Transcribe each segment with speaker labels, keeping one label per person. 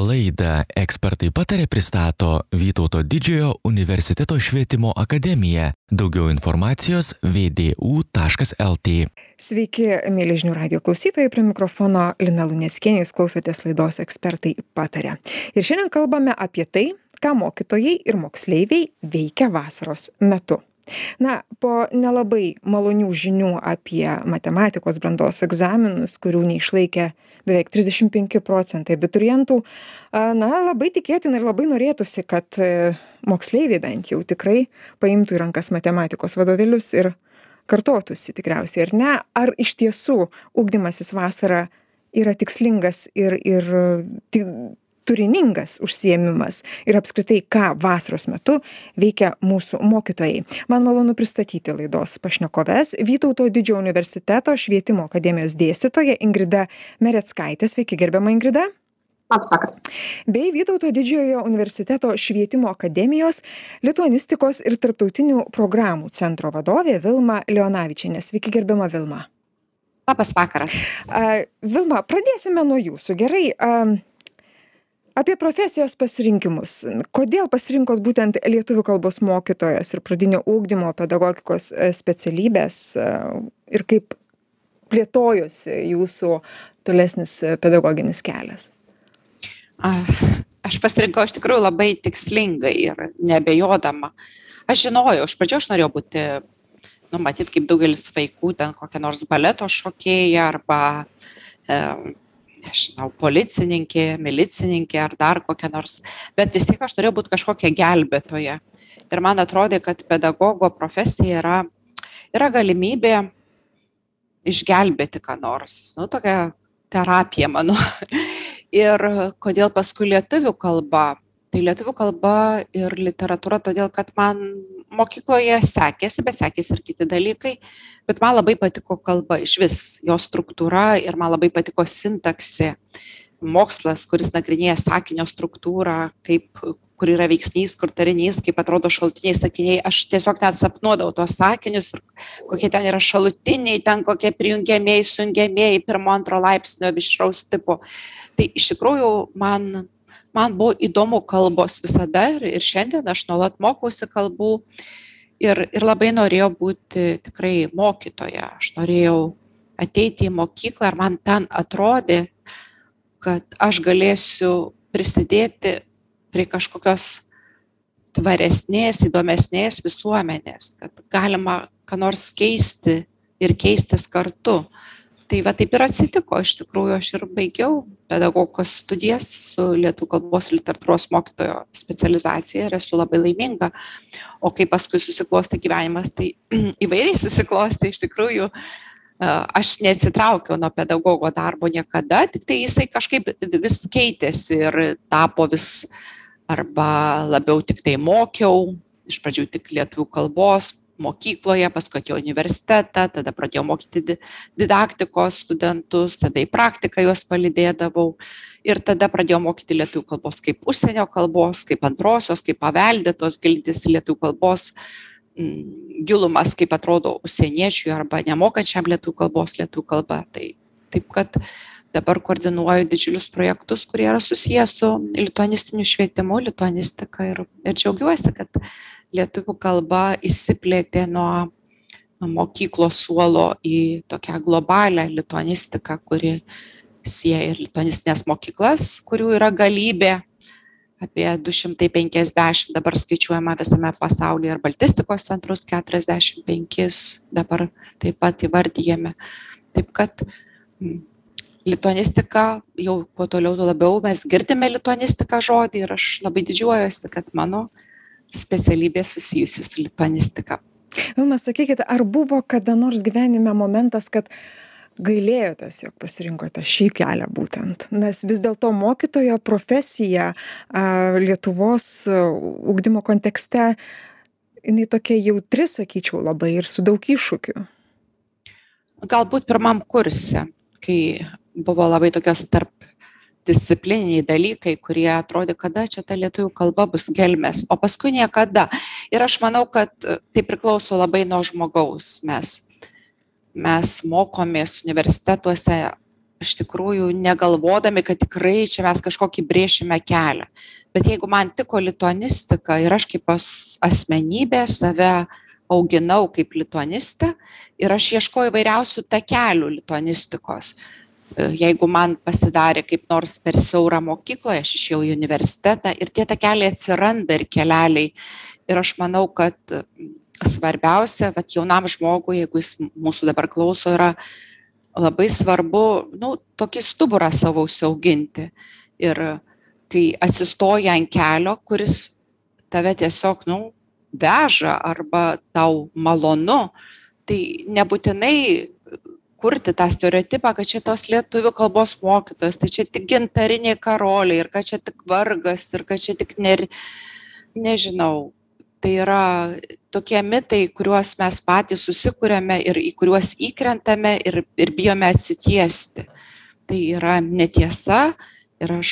Speaker 1: Laidą ekspertai patarė pristato Vytauto didžiojo universiteto švietimo akademija. Daugiau informacijos vdu.lt.
Speaker 2: Sveiki, mėly žinių radio klausytojai, prie mikrofono Lina Luneskienė, jūs klausotės laidos ekspertai patarė. Ir šiandien kalbame apie tai, ką mokytojai ir moksleiviai veikia vasaros metu. Na, po nelabai malonių žinių apie matematikos brandos egzaminus, kurių neišlaikė beveik 35 procentai abiturientų, na, labai tikėtina ir labai norėtųsi, kad e, moksleiviai bent jau tikrai paimtų į rankas matematikos vadovėlius ir kartotųsi tikriausiai, ar ne? Ar iš tiesų ugdymasis vasarą yra tikslingas ir, ir turiningas užsiėmimas ir apskritai ką vasaros metu veikia mūsų mokytojai man malonu pristatyti laidos pašnekoves vytauto didžiojo universiteto švietimo akademijos dėstytoja ingrida mereckaitė sveiki gerbiama ingrida
Speaker 3: Labas vakaras.
Speaker 2: Bei Vytauto didžiojo universiteto švietimo akademijos lituanistikos ir tarptautinių programų centro vadovė Vilma Leonavičienė. Sveiki, gerbiama Vilma.
Speaker 3: Labas vakaras.
Speaker 2: Vilma, pradėsime nuo jūsų. Gerai, apie profesijos pasirinkimus. Kodėl pasirinkot būtent lietuvių kalbos mokytojos ir pradinio ugdymo pedagogikos e, specialybes e, ir kaip plėtojosi jūsų tolesnis pedagoginis kelias?
Speaker 3: Aš pasirinkau iš tikrųjų labai tikslingai ir nebejodama aš žinojau iš pradžių aš norėjau būti nu matyt kaip daugelis vaikų ten kokia nors baleto šokėja arba e, nežinau policininkė milicininkė ar dar kokia nors bet vis tiek aš norėjau būt kažkokia gelbėtoja. Ir man atrodė kad pedagogo profesija yra yra galimybė išgelbėti ką nors. Nu tokia terapija mano. Ir kodėl paskui lietuvių kalba? Tai lietuvių kalba ir literatūra todėl kad man mokykloje sekėsi bet sekėsi ir kiti dalykai. Bet man labai patiko kalba išvis jos struktūra ir man labai patiko sintaksė. Mokslas kuris nagrinėja sakinio struktūrą kaip kur yra veiksnys kur tarinys kaip atrodo šalutiniai sakiniai. Aš tiesiog net sapnuodavau tuos sakinius ir kokie ten yra šalutiniai ten kokie prijungiamieji sujungiamieji pirmo antro laipsnio mišraus tipo. Tai iš tikrųjų man man buvo įdomu kalbos visada ir, ir šiandien aš nuolat mokausi kalbų ir, ir labai norėjau būti tikrai mokytoja. Aš norėjau ateiti į mokyklą ir man ten atrodė, kad aš galėsiu prisidėti prie kažkokios tvaresnės, įdomesnės visuomenės, kad galima ką nors keisti ir keistis kartu tai va taip ir atsitiko. Iš tikrųjų aš ir baigiau pedagogikos studijas su lietuvių kalbos literatūros mokytojo specializacija ir esu labai laiminga. O kaip paskui susiklostė gyvenimas tai įvairiai susiklostė. Iš tikrųjų aš neatsitraukiau nuo pedagogo darbo niekada tiktai jisai kažkaip vis keitėsi ir tapo vis arba labiau tiktai mokiau iš pradžių tik lietuvių kalbos mokykloje paskui atėjau universitetą tada pradėjau mokyti di didaktikos studentus tada į praktiką juos palydėdavau. Ir tada pradėjau mokyti lietuvių kalbos kaip užsienio kalbos kaip antrosios kaip paveldėtos gilintis į lietuvių kalbos mm, gilumas kaip atrodo užsieniečiui arba nemokančiam lietuvių kalbos lietuvių kalba. Tai taip kad dabar koordinuoju didžiulius projektus kurie yra susiję su lituanistiniu švietimu lituanistika ir ir džiaugiuosi kad lietuvių kalba išsiplėtė nuo mokyklos suolo į tokią globalią lituanistiką, kuri sieja ir lituanistines mokyklas, kurių yra galybė, apie 250 dabar skaičiuojama visame pasaulyje ir baltistikos centrus 45 dabar taip pat įvardyjame. Taip kad lituanistika jau kuo toliau, tuo labiau mes girdime lituanistiką žodį ir aš labai didžiuojuosi, kad mano specialybė susijusi su lituanistika.
Speaker 2: Vilma, sakykite, ar buvo kada nors gyvenime momentas, kad gailėjotės, jog pasirinkote šį kelią būtent? Nes vis dėlto mokytojo profesija Lietuvos ugdymo kontekste, jinai tokia jautri, sakyčiau, labai ir su daug iššūkių.
Speaker 3: Galbūt pirmam kurse, kai buvo labai tokios tarp disciplininiai dalykai kurie atrodė kada čia ta lietuvių kalba bus gelmės o paskui niekada ir aš manau kad tai priklauso labai nuo žmogaus mes mes mokomės universitetuose iš tikrųjų negalvodami, kad tikrai čia mes kažkokį brėšime kelią. Bet jeigu man tiko lituanistika ir aš kaip asmenybė save auginau kaip lituanistė ir aš ieškojau įvairiausių takelių lituanistikos. E, jeigu man pasidarė kaip nors per siaurą mokykloje, aš išėjau į universitetą ir tie takeliai atsiranda ir keleliai. Ir aš manau, kad svarbiausia, kad jaunam žmogui, jeigu jis mūsų dabar klauso, yra labai svarbu, nu, tokį stuburą savo užsiauginti. Ir kai atsistoja ant kelio, kuris tave tiesiog, nu, veža arba tau malonu, tai nebūtinai kurti tą stereotipą, kad čia tos lietuvių kalbos mokytos, tai čia tik gintariniai karoliai ir kad čia tik vargas ir kad čia tik ne, nežinau, tai yra tokie mitai kuriuos mes patys susikuriame ir į kuriuos įkrentame ir ir bijome atsitiesti. Tai yra netiesa ir aš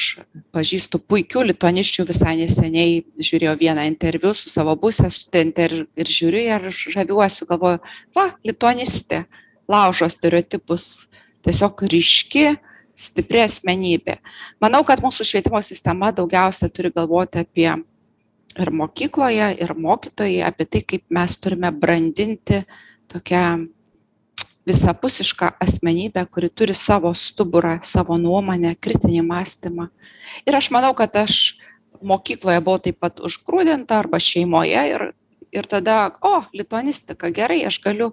Speaker 3: pažįstu puikių lituanisčių visai neseniai žiūrėjau vieną interviu su savo buvusia studente ir ir žiūriu ir žaviuosi galvoju va lituanistė laužo stereotipus tiesiog ryški stipri asmenybė manau kad mūsų švietimo sistema daugiausia turi galvoti apie ir mokykloje, ir mokytojai apie tai, kaip mes turime brandinti tokią visapusišką asmenybę, kuri turi savo stuburą, savo nuomonę, kritinį mąstymą. Ir aš manau, kad aš mokykloje buvau taip pat užgrūdinta arba šeimoje ir, ir tada, o, lituanistika, gerai, aš galiu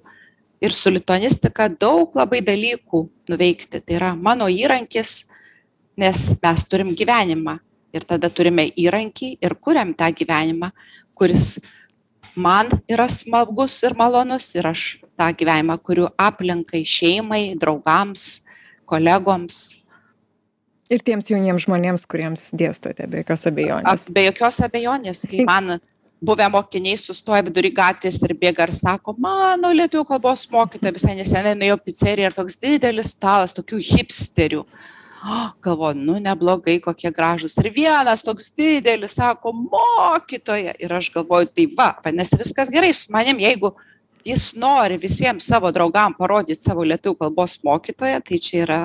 Speaker 3: ir su lituanistika daug labai dalykų nuveikti. Tai yra mano įrankis, nes mes turim gyvenimą ir tada turime įrankį ir kuriam tą gyvenimą, kuris man yra smagus ir malonus ir aš tą gyvenimą kuriu aplinkai, šeimai, draugams, kolegoms.
Speaker 2: Ir tiems jauniems žmonėms, kuriems dėstote, be jokios abejonės.
Speaker 3: Be jokios abejonės, kai man buvę mokiniai sustoja vidury gatvės ir bėga ir sako, mano lietuvių kalbos mokytoja visai nesenai nuėjo pizzeriją ir toks didelis stalas tokių hipsterių galvoju, nu neblogai, kokie gražus. Ir vienas toks didelis sako, mokytoja. Ir aš galvoju, tai va, vadinasi, viskas gerai su manim, jeigu jis nori visiems savo draugam parodyti savo lietuvių kalbos mokytoją, tai čia yra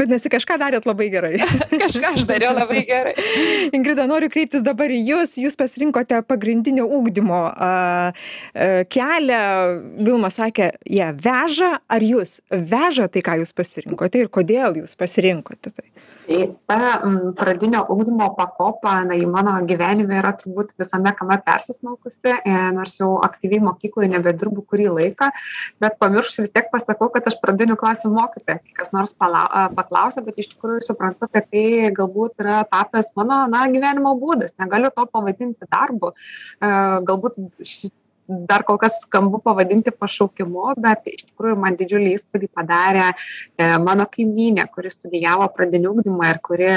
Speaker 2: Vadinasi, kažką darėt labai gerai.
Speaker 3: kažką aš dariau labai gerai.
Speaker 2: Ingrida, noriu kreiptis dabar į Jūs. Jūs pasirinkote pagrindinio ūkdymo kelią. Vilma sakė, jie ja, veža. Ar Jūs veža tai, ką Jūs pasirinkote ir kodėl Jūs pasirinkote tai?
Speaker 4: Tai ta pradinio ugdymo pakopa, na, į mano gyvenime yra turbūt visame kame persismelkusi, e, nors jau aktyviai mokykloje nebedirbu kurį laiką, bet pamiršus vis tiek pasakau, kad aš pradinių klasių mokytoja, kas nors pala, paklausia, bet iš tikrųjų suprantu, kad tai galbūt yra tapęs mano, na, gyvenimo būdas, negaliu to pavadinti darbu. E, galbūt dar kol kas skambu pavadinti pašaukimu bet iš tikrųjų man didžiulį įspūdį padarė e, mano kaimynė kuri studijavo pradinį ugdymą ir kuri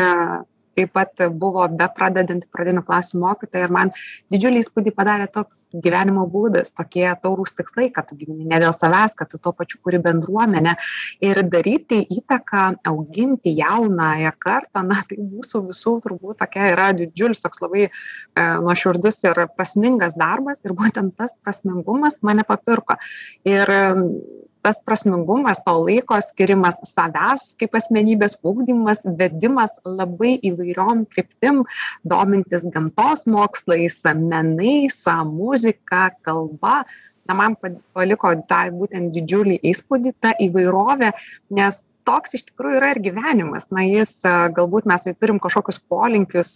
Speaker 4: taip pat buvo bepradedanti pradinių klasių mokytoja ir man didžiulį įspūdį padarė toks gyvenimo būdas tokie taurūs tikslai kad tu gyveni ne dėl savęs kad tu tuo pačiu kuri bendruomenę. Ir daryti įtaką auginti jaunąją kartą na tai mūsų visų turbūt tokia yra didžiulis toks labai e, nuoširdus ir prasmingas darbas ir būtent tas prasmingumas mane papirko. Ir tas prasmingumas to laiko skyrimas savęs kaip asmenybės ugdymas vedimas labai įvairiom kryptim domintis gamtos mokslais menais muzika kalba. Na man paliko tą būtent didžiulį įspūdį ta įvairovė nes toks iš tikrųjų yra ir gyvenimas. Na jis galbūt mes turim kažkokius polinkius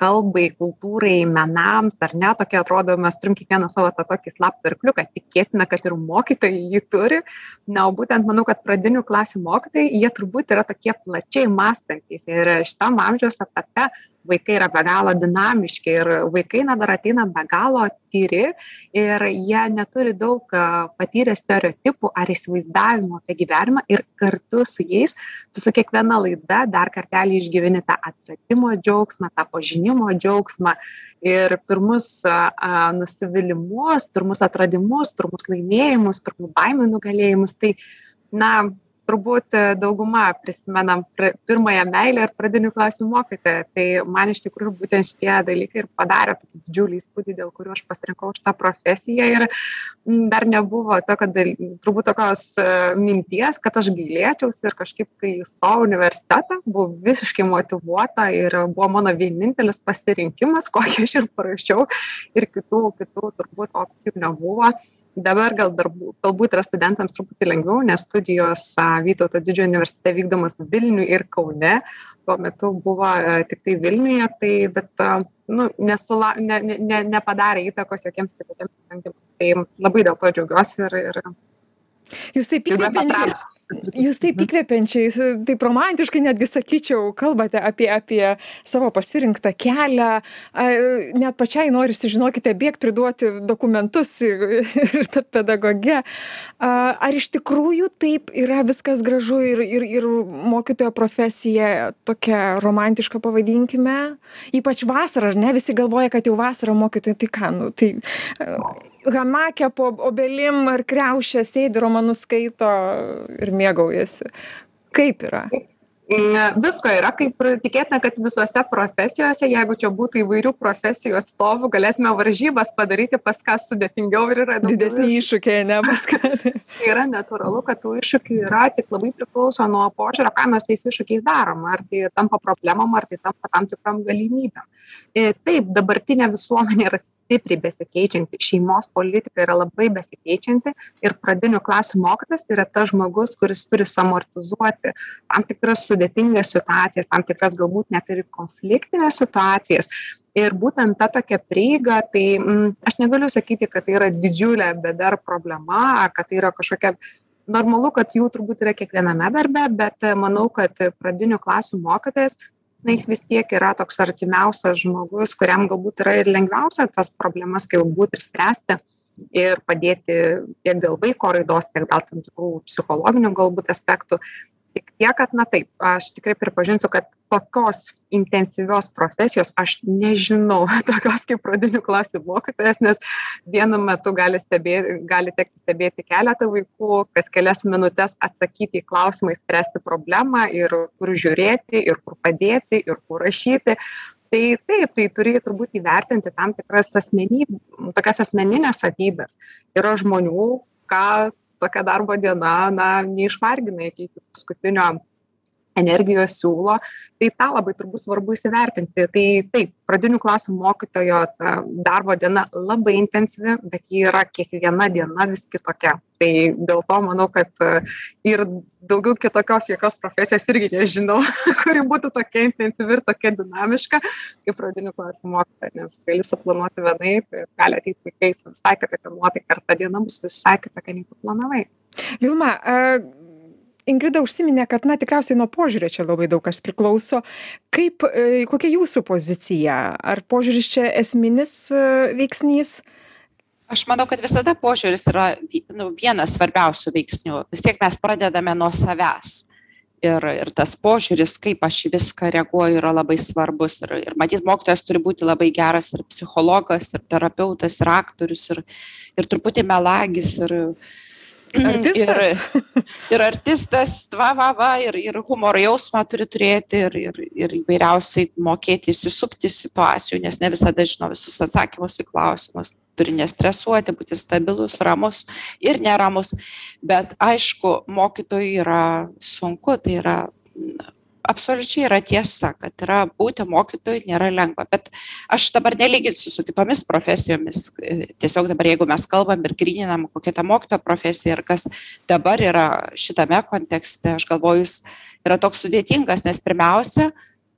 Speaker 4: kalbai kultūrai menams ar ne? Tokie atrodo mes turim kiekvienas savo tą tokį slaptą arkliuką. Tikėtina kad ir mokytojai jį turi. Na o būtent manau kad pradinių klasių mokytojai jie turbūt yra tokie plačiai mąstantys. Ir šitam amžiaus etape vaikai yra be galo dinamiški ir vaikai na dar ateina be galo tyri ir jie neturi daug patyrę stereotipų ar įsivaizdavimo apie gyvenimą ir kartu su jais tu su kiekviena laida dar kartelį išgyveni tą atradimo džiaugsmą tą pažinimo džiaugsmą ir pirmus a, nusivylimus pirmus atradimus pirmus laimėjimus pirmų baimių nugalėjimus. Tai na turbūt e, dauguma prisimenam pirmąją meilę ir pradinių klasių mokytoją. Tai man iš tikrųjų būtent šitie dalykai ir padarė tokį didžiulį įspūdį, dėl kurių aš pasirinkau šitą profesiją. Ir dar nebuvo to, kad turbūt tokios e, minties, kad aš gailėčiausi ir kažkaip, kai įstojau universitetą, buvau visiškai motivuota ir buvo mano vienintelis pasirinkimas, kokį aš ir parašiau. Ir kitų, kitų turbūt opcijų nebuvo dabar gal darbų galbūt yra studentams truputį lengviau nes studijos vytauto didžiojo universitete vykdomos vilniuj ir kaune. Tuo metu buvo tiktai vilniuje tai bet nu nesula ne ne ne nepadarė įtakos jokiems kitokiems sprendimams. Tai labai dėl to džiaugiuosi ir ir
Speaker 2: jūs taip įkvepiančiai jūs taip įkvepiančiai taip romantiškai netgi sakyčiau kalbate apie apie savo pasirinktą kelią. Net pačiai norisi žinokite bėgt priduoti dokumentus ir tapt pedagoge. Ar iš tikrųjų taip yra viskas gražu ir ir ir mokytojo profesija tokia romantiška pavadinkime? Ypač vasarą ar ne? Visi galvoja kad jau vasarą mokytojai tai ką nu tai hamake po obelim ar kriauše sėdi romanus skaito ir mėgaujasi. Kaip yra
Speaker 4: visko yra kaip ir tikėtina kad visose profesijose jeigu čia būtų įvairių profesijų atstovų galėtume varžybas padaryti pas ką sudėtingiau ir yra
Speaker 2: didesni iššūkiai ane pas ką.
Speaker 4: Tai yra natūralu kad tų iššūkių yra tik labai priklauso nuo požiūrio ką mes tais iššūkiais darom ar tai tampa problemom ar tai tampa tam tikrom galimybėm. Ir taip dabartinė visuomenė yra stipriai besikeičianti šeimos politika yra labai besikeičianti ir pradinių klasių mokytojas yra tas žmogus kuris turi suamortizuoti tam tikras su sudėtingas situacijas, tam tikras galbūt net ir konfliktinės situacijas. Ir būtent ta tokia prieiga, tai mm, aš negaliu sakyti, kad tai yra didžiulė bėda ar problema, kad tai yra kažkokia normalu, kad jų turbūt yra kiekviename darbe, bet manau, kad pradinių klasių mokytojas, na, jis vis tiek yra toks artimiausias žmogus, kuriam galbūt yra ir lengviausia tas problemas galbūt ir spręsti ir padėti tiek dėl vaiko raidos, tiek dėl tam tikrų psichologinių galbūt aspektų tik tiek kad na taip aš tikrai pripažinsiu kad tokios intensyvios profesijos aš nežinau tokios kaip pradinių klasių mokytojas nes vienu metu gali stebė gali tekti stebėti keletą vaikų kas kelias minutes atsakyti į klausimą išspręsti problemą ir kur žiūrėti ir kur padėti ir kur rašyti. Tai taip tai turi turbūt įvertinti tam tikras asmenyb tokias asmenines savybes yra žmonių ką tokia darbo diena na neišvargina iki paskutinio energijos siūlo tai tą labai turbūt svarbu įsivertinti. Tai taip pradinių klasių mokytojo ta darbo diena labai intensyvi bet ji yra kiekviena diena vis kitokia. Tai dėl to manau kad ir daugiau kitokios jokios profesijos irgi nežinau kuri būtų tokia intensyvi ir tokia dinamiška kaip pradinių klasių mokytoja nes gali suplanuoti vienaip ir gali ateit vaikai su visai kitokia nuotaika ir ta diena bus visai kitokia nei tu planavai.
Speaker 2: Vilma ingrida užsiminė kad na tikriausiai nuo požiūrio čia labai daug kas priklauso kaip e, kokia jūsų pozicija ar požiūris čia esminis e, veiksnys
Speaker 3: Aš manau, kad visada požiūris yra nu, vienas svarbiausių veiksnių. Vis tiek mes pradedame nuo savęs. Ir, ir tas požiūris, kaip aš į viską reaguoju, yra labai svarbus. Ir, ir matyt, mokytojas turi būti labai geras ir psichologas, ir terapeutas, ir aktorius, ir, ir truputį melagis, ir,
Speaker 2: Artistas.
Speaker 3: Ir, ir artistas, va, va, va, ir, ir humoro jausmą turi turėti, ir, ir, ir įvairiausiai mokėti įsisukti situacijų, nes ne visada žino visus atsakymus į klausimus. Turi nestresuoti, būti stabilus, ramus ir neramus. Bet aišku, mokytojui yra sunku, tai yra absoliučiai yra tiesa kad yra būti mokytoju nėra lengva bet aš dabar nelyginsiu su kitomis profesijomis. Tiesiog dabar jeigu mes kalbam ir gryninam kokia ta mokytojo profesija ir kas dabar yra šitame kontekste aš galvoju jis yra toks sudėtingas nes pirmiausia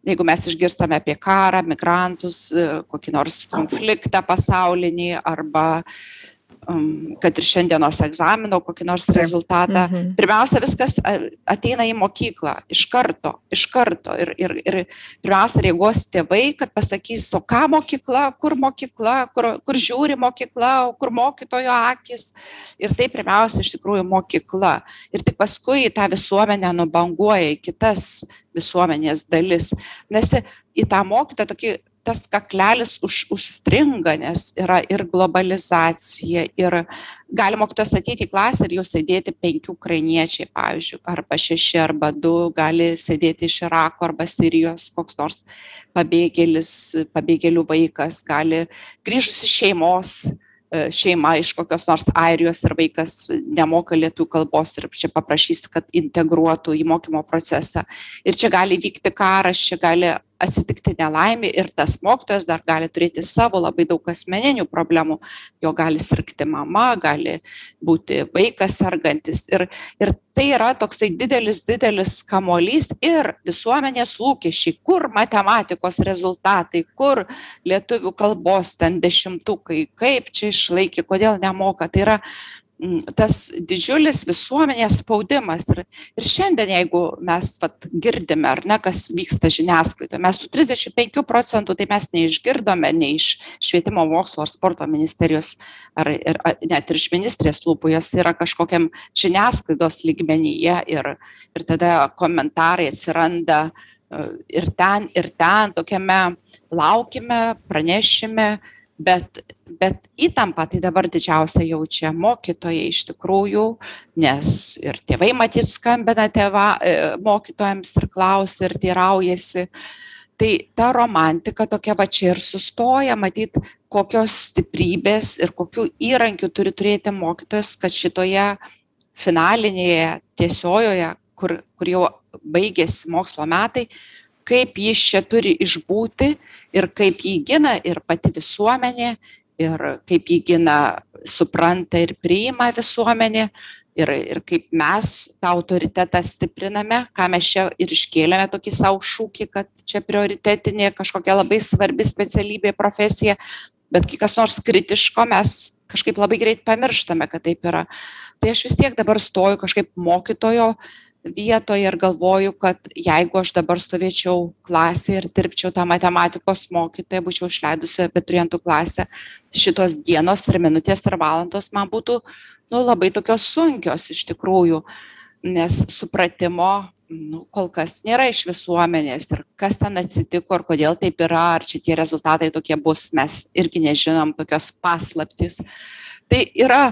Speaker 3: jeigu mes išgirstame apie karą migrantus kokį nors konfliktą pasaulinį arba um, kad ir šiandienos egzamino kokį nors rezultatą. Mhm. Pirmiausia, viskas ateina į mokyklą iš karto, iš karto. Ir, ir, ir pirmiausia, reaguos tėvai, kad pasakys, o ką mokykla, kur mokykla, kur, kur žiūri mokykla, kur mokytojo akis. Ir tai pirmiausia, iš tikrųjų, mokykla. Ir tik paskui tą visuomenę nubanguoja į kitas visuomenės dalis. Nes į tą mokytą tokį tas kaklelis už, užstringa, nes yra ir globalizacija, ir gali mokytojas ateiti į klasę ir jau sėdėti penki ukrainiečiai, pavyzdžiui, arba šeši, arba du, gali sėdėti iš Irako arba Sirijos, koks nors pabėgėlis, pabėgėlių vaikas, gali grįžus iš šeimos E, šeima iš kokios nors airijos ir vaikas nemoka lietuvių kalbos ir čia paprašys kad integruotų į mokymo procesą. Ir čia gali vykti karas čia gali atsitikti nelaimė ir tas mokytojas dar gali turėti savo labai daug asmeninių problemų. Jo gali sirgti mama gali būti vaikas sergantis. Ir ir tai yra toksai didelis didelis kamuolys ir visuomenės lūkesčiai. Kur matematikos rezultatai kur lietuvių kalbos ten dešimtukai kaip čia išlaikė kodėl nemoka. Tai yra tas didžiulis visuomenės spaudimas. Ir, ir šiandien, jeigu mes vat, girdime, ar ne, kas vyksta žiniasklaidoje, mes tų 35 procentų tai mes neišgirdome nei iš švietimo mokslo ar sporto ministerijos, ar, ir, net ir iš ministrės lūpų, jos yra kažkokiam žiniasklaidos lygmenyje ir, ir tada komentarai atsiranda e, ir ten, ir ten, tokiame laukime, pranešime bet bet įtampą tai dabar didžiausią jaučia mokytojai iš tikrųjų nes ir tėvai matyt skambina tėva e, mokytojams ir klausia ir teiraujasi. Tai ta romantika tokia va čia ir sustoja matyt kokios stiprybės ir kokių įrankių turi turėti mokytojas kad šitoje finalinėje tiesiojoje kur kur jau baigiasi mokslo metai kaip jis čia turi išbūti ir kaip jį gina ir pati visuomenė, ir kaip jį gina, supranta ir priima visuomenė, ir, ir kaip mes tą autoritetą stipriname, ką mes čia ir iškėlėme tokį savo šūkį, kad čia prioritetinė kažkokia labai svarbi specialybė, profesija, bet kai kas nors kritiško mes kažkaip labai greit pamirštame, kad taip yra. Tai aš vis tiek dabar stoju kažkaip mokytojo vietoje ir galvoju kad jeigu aš dabar stovėčiau klasėje ir dirbčiau tą matematikos mokytoja būčiau išleidusi abiturientų klasę šitos dienos ir minutės ir valandos man būtų nu labai tokios sunkios iš tikrųjų nes supratimo nu kol kas nėra iš visuomenės ir kas ten atsitiko ir kodėl taip yra ar čia tie rezultatai tokie bus mes irgi nežinom tokios paslaptys. Tai yra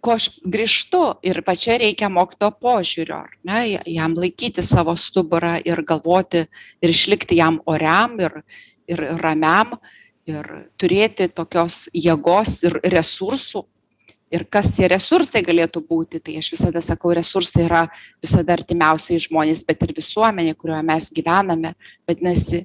Speaker 3: ko aš grįžtu ir va čia reikia mokytojo požiūrio ne jam laikyti savo stuburą ir galvoti ir išlikti jam oriam ir ir ramiam ir turėti tokios jėgos ir resursų. Ir kas tie resursai galėtų būti tai aš visada sakau resursai yra visada artimiausiai žmonės bet ir visuomenė kurioje mes gyvename vadinasi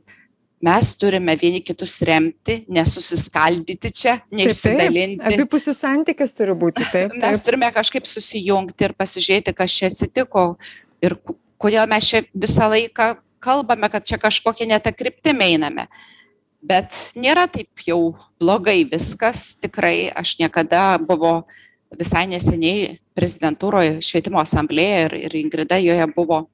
Speaker 3: mes turime vieni kitus remti, nesusiskaldyti čia, neišsidalinti.
Speaker 2: Abipusis santykis turi būti. Taip,
Speaker 3: taip. Mes turime kažkaip susijungti ir pasižiūrėti, kas čia atsitiko ir kodėl mes čia visą laiką kalbame, kad čia kažkokie netą kryptimį einame. Bet nėra taip jau blogai viskas. Tikrai aš niekada buvo visai neseniai prezidentūroje švietimo asamblėje ir, ir Ingrida joje buvo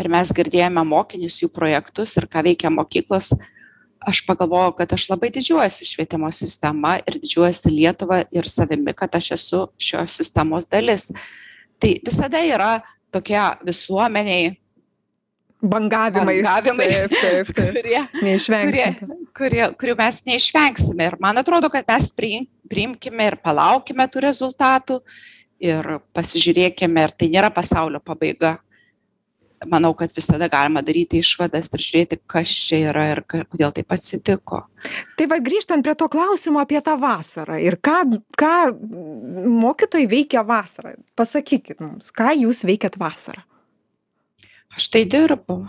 Speaker 3: ir mes girdėjome mokinius jų projektus ir ką veikia mokyklos aš pagalvojau kad aš labai didžiuojuosi švietimo sistema ir didžiuojuosi lietuva ir savimi kad aš esu šios sistemos dalis tai visada yra tokie visuomeniai
Speaker 2: bangavimai,
Speaker 3: bangavimai
Speaker 2: taip, taip, taip.
Speaker 3: kurie, kurie, kurie, kurių mes neišvengsime. Ir man atrodo, kad mes priimkime ir palaukime tų rezultatų ir pasižiūrėkime, ir tai nėra pasaulio pabaiga manau kad visada galima daryti išvadas ir žiūrėti kas čia yra ir kodėl taip atsitiko.
Speaker 2: Tai va grįžtant prie to klausimo apie tą vasarą ir ką ką mokytojai veikia vasarą pasakykit mums ką jūs veikiat vasarą?
Speaker 3: Aš tai dirbu.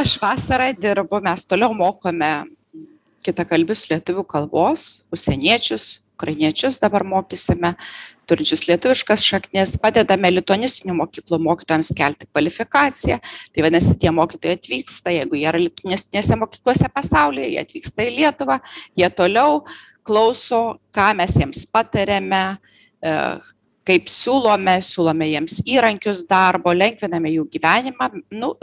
Speaker 3: Aš vasarą dirbu mes toliau mokome kitakalbius lietuvių kalbos užsieniečius ukrainiečius dabar mokysime turinčius lietuviškas šaknis padedame lituanistinių mokyklų mokytojams kelti kvalifikaciją. Tai vadinasi tie mokytojai atvyksta jeigu jie yra lituanistinėse mokyklose pasaulyje jie atvyksta į lietuvą jie toliau klauso ką mes jiems patariame e, kaip siūlome siūlome jiems įrankius darbo lengviname jų gyvenimą. Nu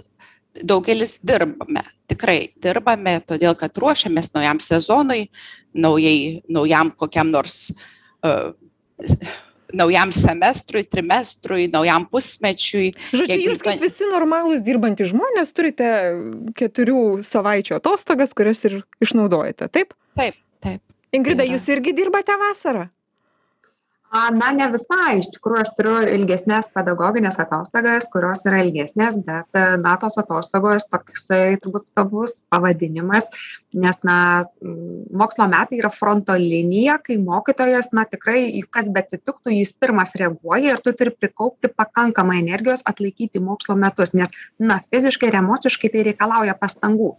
Speaker 3: daugelis dirbame tikrai dirbame todėl kad ruošiamės naujam sezonui naujai naujam kokiam nors uh, naujam semestrui, trimestrui, naujam pusmečiui.
Speaker 2: Žodžiu, jūs kaip visi normalūs dirbantys žmonės turite keturių savaičių atostogas, kurias ir išnaudojate, taip?
Speaker 3: Taip, taip.
Speaker 2: Ingrida, jūs irgi dirbate vasarą?
Speaker 4: Na ne visai. Iš tikrųjų aš turiu ilgesnes pedagogines atostogas kurios yra ilgesnės bet na tos atostogos toksai turbūt svarbus pavadinimas nes na mokslo metai yra fronto linija kai mokytojas na tikrai kas beatsitiktų jis pirmas reaguoja ir tu turi prikaupti pakankamai energijos atlaikyti mokslo metus nes na fiziškai ir emociškai tai reikalauja pastangų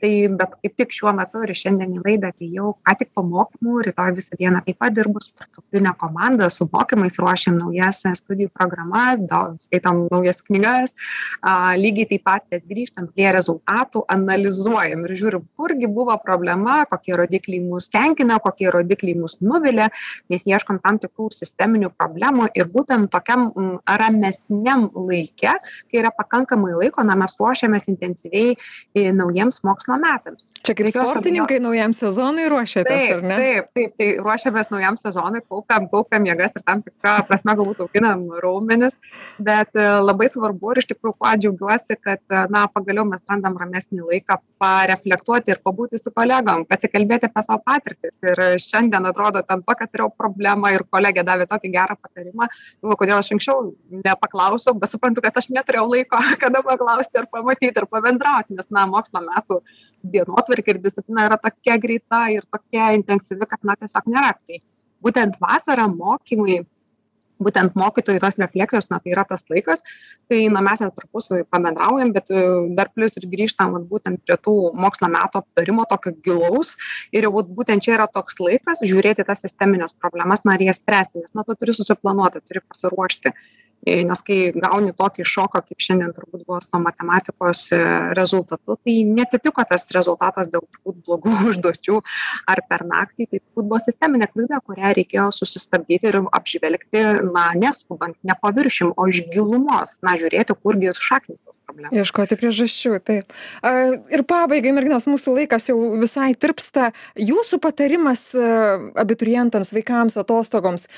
Speaker 4: tai bet kaip tik šiuo metu ir šiandien į laidą atėjau ką tik po mokymų rytoj visą dieną taip pat dirbu su tarptautine komanda su mokymais ruošiam naujas studijų programas daug skaitom naujas knygas. A lygiai taip pat mes grįžtam prie rezultatų analizuojam ir žiūrim kurgi buvo problema kokie rodikliai mus tenkina kokie rodikliai mus nuvilia. Mes ieškom tam tikrų sisteminių problemų ir būtent tokiam ramesniam laike kai yra pakankamai laiko na mes ruošiamės intensyviai naujiems mokslo mokslo metams.
Speaker 2: Čia kaip sportininkai naujam sezonui ruošiatės,
Speaker 4: taip,
Speaker 2: ar ne?
Speaker 4: Taip, taip, tai ruošiamės naujam sezonui, kaupiam, kaupiam jėgas ir tam tikrą prasme galbūt auginam raumenis, bet e, labai svarbu ir iš tikrųjų kuo džiaugiuosi, kad, e, na, pagaliau mes randam ramesnį laiką pareflektuoti ir pabūti su kolegom, pasikalbėti apie savo patirtis. Ir šiandien atrodo, ten tokia turėjau problemą ir kolegė davė tokį gerą patarimą, nu, kodėl aš anksčiau nepaklausiau, bet suprantu, kad aš neturėjau laiko, kada paklausti ir pamatyti ir pabendrauti, nes, na, mokslo metų dienotvarkė ir disciplina yra tokia greita ir tokia intensyvi, kad na tiesiog nėra. Tai būtent vasarą mokymai, būtent mokytojų tos refleksijos, na tai yra tas laikas, kai na, mes ir tarpusavį pabendraujam, bet e, dar plus ir grįžtam vat, būtent prie tų mokslo metų aptarimo tokio gilaus ir jau būtent čia yra toks laikas žiūrėti tas sisteminės problemas, na ir jas spręsti, nes na tu turi susiplanuoti, turi pasiruošti nes kai gauni tokį šoką kaip šiandien turbūt buvo su tuo matematikos e, rezultatu tai neatsitiko tas rezultatas dėl turbūt blogų užduočių ar per naktį tai turbūt buvo sisteminė klaida kurią reikėjo susistabdyti ir apžvelgti na neskubant ne paviršium o iš gilumos na žiūrėti kurgi šaknys tos problemos
Speaker 2: ieškoti priežasčių taip ir pabaigai merginos mūsų laikas jau visai tirpsta jūsų patarimas abiturientams vaikams atostogoms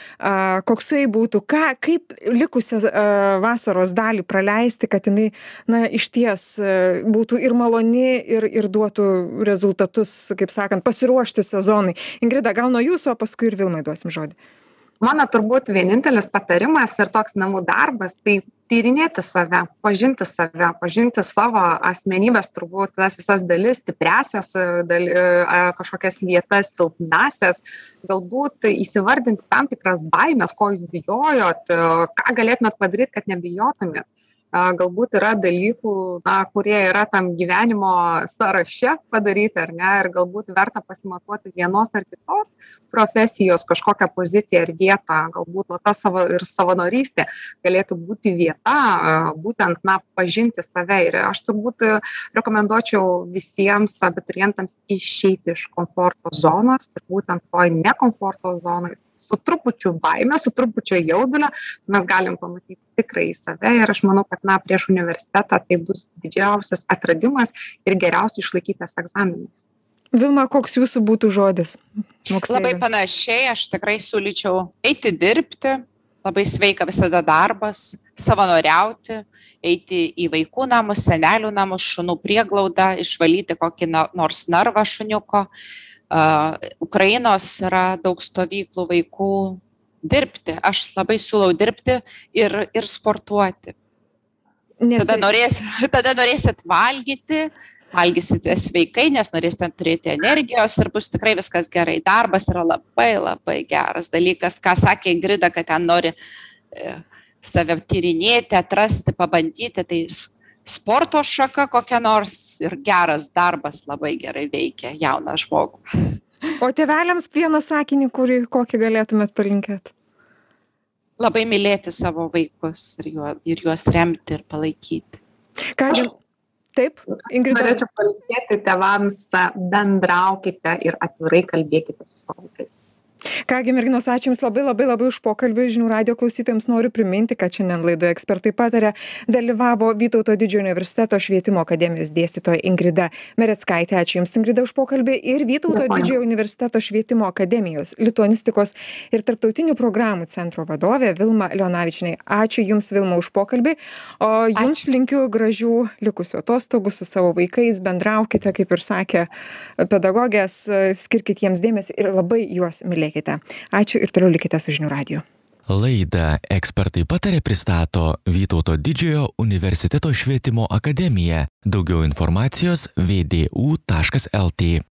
Speaker 2: koksai būtų ką kaip likusią likusią vasaros dalį praleisti, kad jinai, na, išties būtų ir maloni, ir, ir duotų rezultatus, kaip sakant, pasiruošti sezonui. Ingrida, gal nuo jūsų, o paskui ir Vilmai duosim žodį.
Speaker 4: Mano turbūt vienintelis patarimas ir toks namų darbas, tai tyrinėti save, pažinti save, pažinti savo asmenybės, turbūt tas visas dalis, stipresias, dal, kažkokias vietas, silpnasias, galbūt įsivardinti tam tikras baimės, ko jūs bijojot, ką galėtumėt padaryti, kad nebijotumėt galbūt yra dalykų na kurie yra tam gyvenimo sąraše padaryti ar ne? Ir galbūt verta pasimatuoti vienos ar kitos profesijos kažkokią poziciją ir vietą. Galbūt va ta savo ir savanorystė galėtų būti vieta būtent na pažinti save. Ir aš turbūt rekomenduočiau visiems abiturientams išeiti iš komforto zonos ir būtent toj ne komforto zonoj su trupučiu baimės, su trupučiu jaudulio mes galim pamatyti tikrai save ir aš manau, kad na, prieš universitetą tai bus didžiausias atradimas ir geriausiai išlaikytas egzaminas.
Speaker 2: Vilma, koks jūsų būtų žodis?
Speaker 3: Labai panašiai, aš tikrai siūlyčiau eiti dirbti, labai sveika visada darbas, savanoriauti, eiti į vaikų namus, senelių namus, šunų prieglaudą, išvalyti kokį nors narvą šuniuko, Ukrainos yra daug stovyklų vaikų dirbti. Aš labai siūlau dirbti ir, ir sportuoti. Nes... Tada, norės, tada norėsit valgyti, valgysite sveikai, nes norėsite turėti energijos ir bus tikrai viskas gerai. Darbas yra labai labai geras dalykas, ką sakė Ingrida, kad ten nori e, save tyrinėti, atrasti, pabandyti, tai sporto šaka kokia nors ir geras darbas labai gerai veikia jauną žmogų.
Speaker 2: O tėveliams vieną sakinį, kurį kokį galėtumėt palinkėti?
Speaker 3: Labai mylėti savo vaikus ir, juo, ir juos remti ir palaikyti.
Speaker 2: Ką, Taip,
Speaker 4: Ingrida. Norėčiau palinkėti tėvams, bendraukite ir atvirai kalbėkite su savo vaikais.
Speaker 2: Kągi, merginos, ačiū Jums labai labai labai už pokalbį. Žinių radio klausytojams noriu priminti, kad šiandien laidoje ekspertai patarė dalyvavo Vytauto didžiojo universiteto švietimo akademijos dėstytoja Ingrida Meretskaitė. Ačiū Jums, Ingrida, už pokalbį. Ir Vytauto didžiojo universiteto švietimo akademijos lituanistikos ir tarptautinių programų centro vadovė Vilma Leonavičinai. Ačiū Jums, Vilma, už pokalbį. O Jums
Speaker 3: Ačiū.
Speaker 2: linkiu gražių likusių atostogų su savo vaikais, bendraukite, kaip ir sakė pedagogės, skirkite jiems dėmesį ir labai juos mylėkite. Ačiū ir toliau likite su žinių radiju.
Speaker 1: Laidą ekspertai patarė pristato Vytauto didžiojo universiteto švietimo akademija. Daugiau informacijos vdu.lt.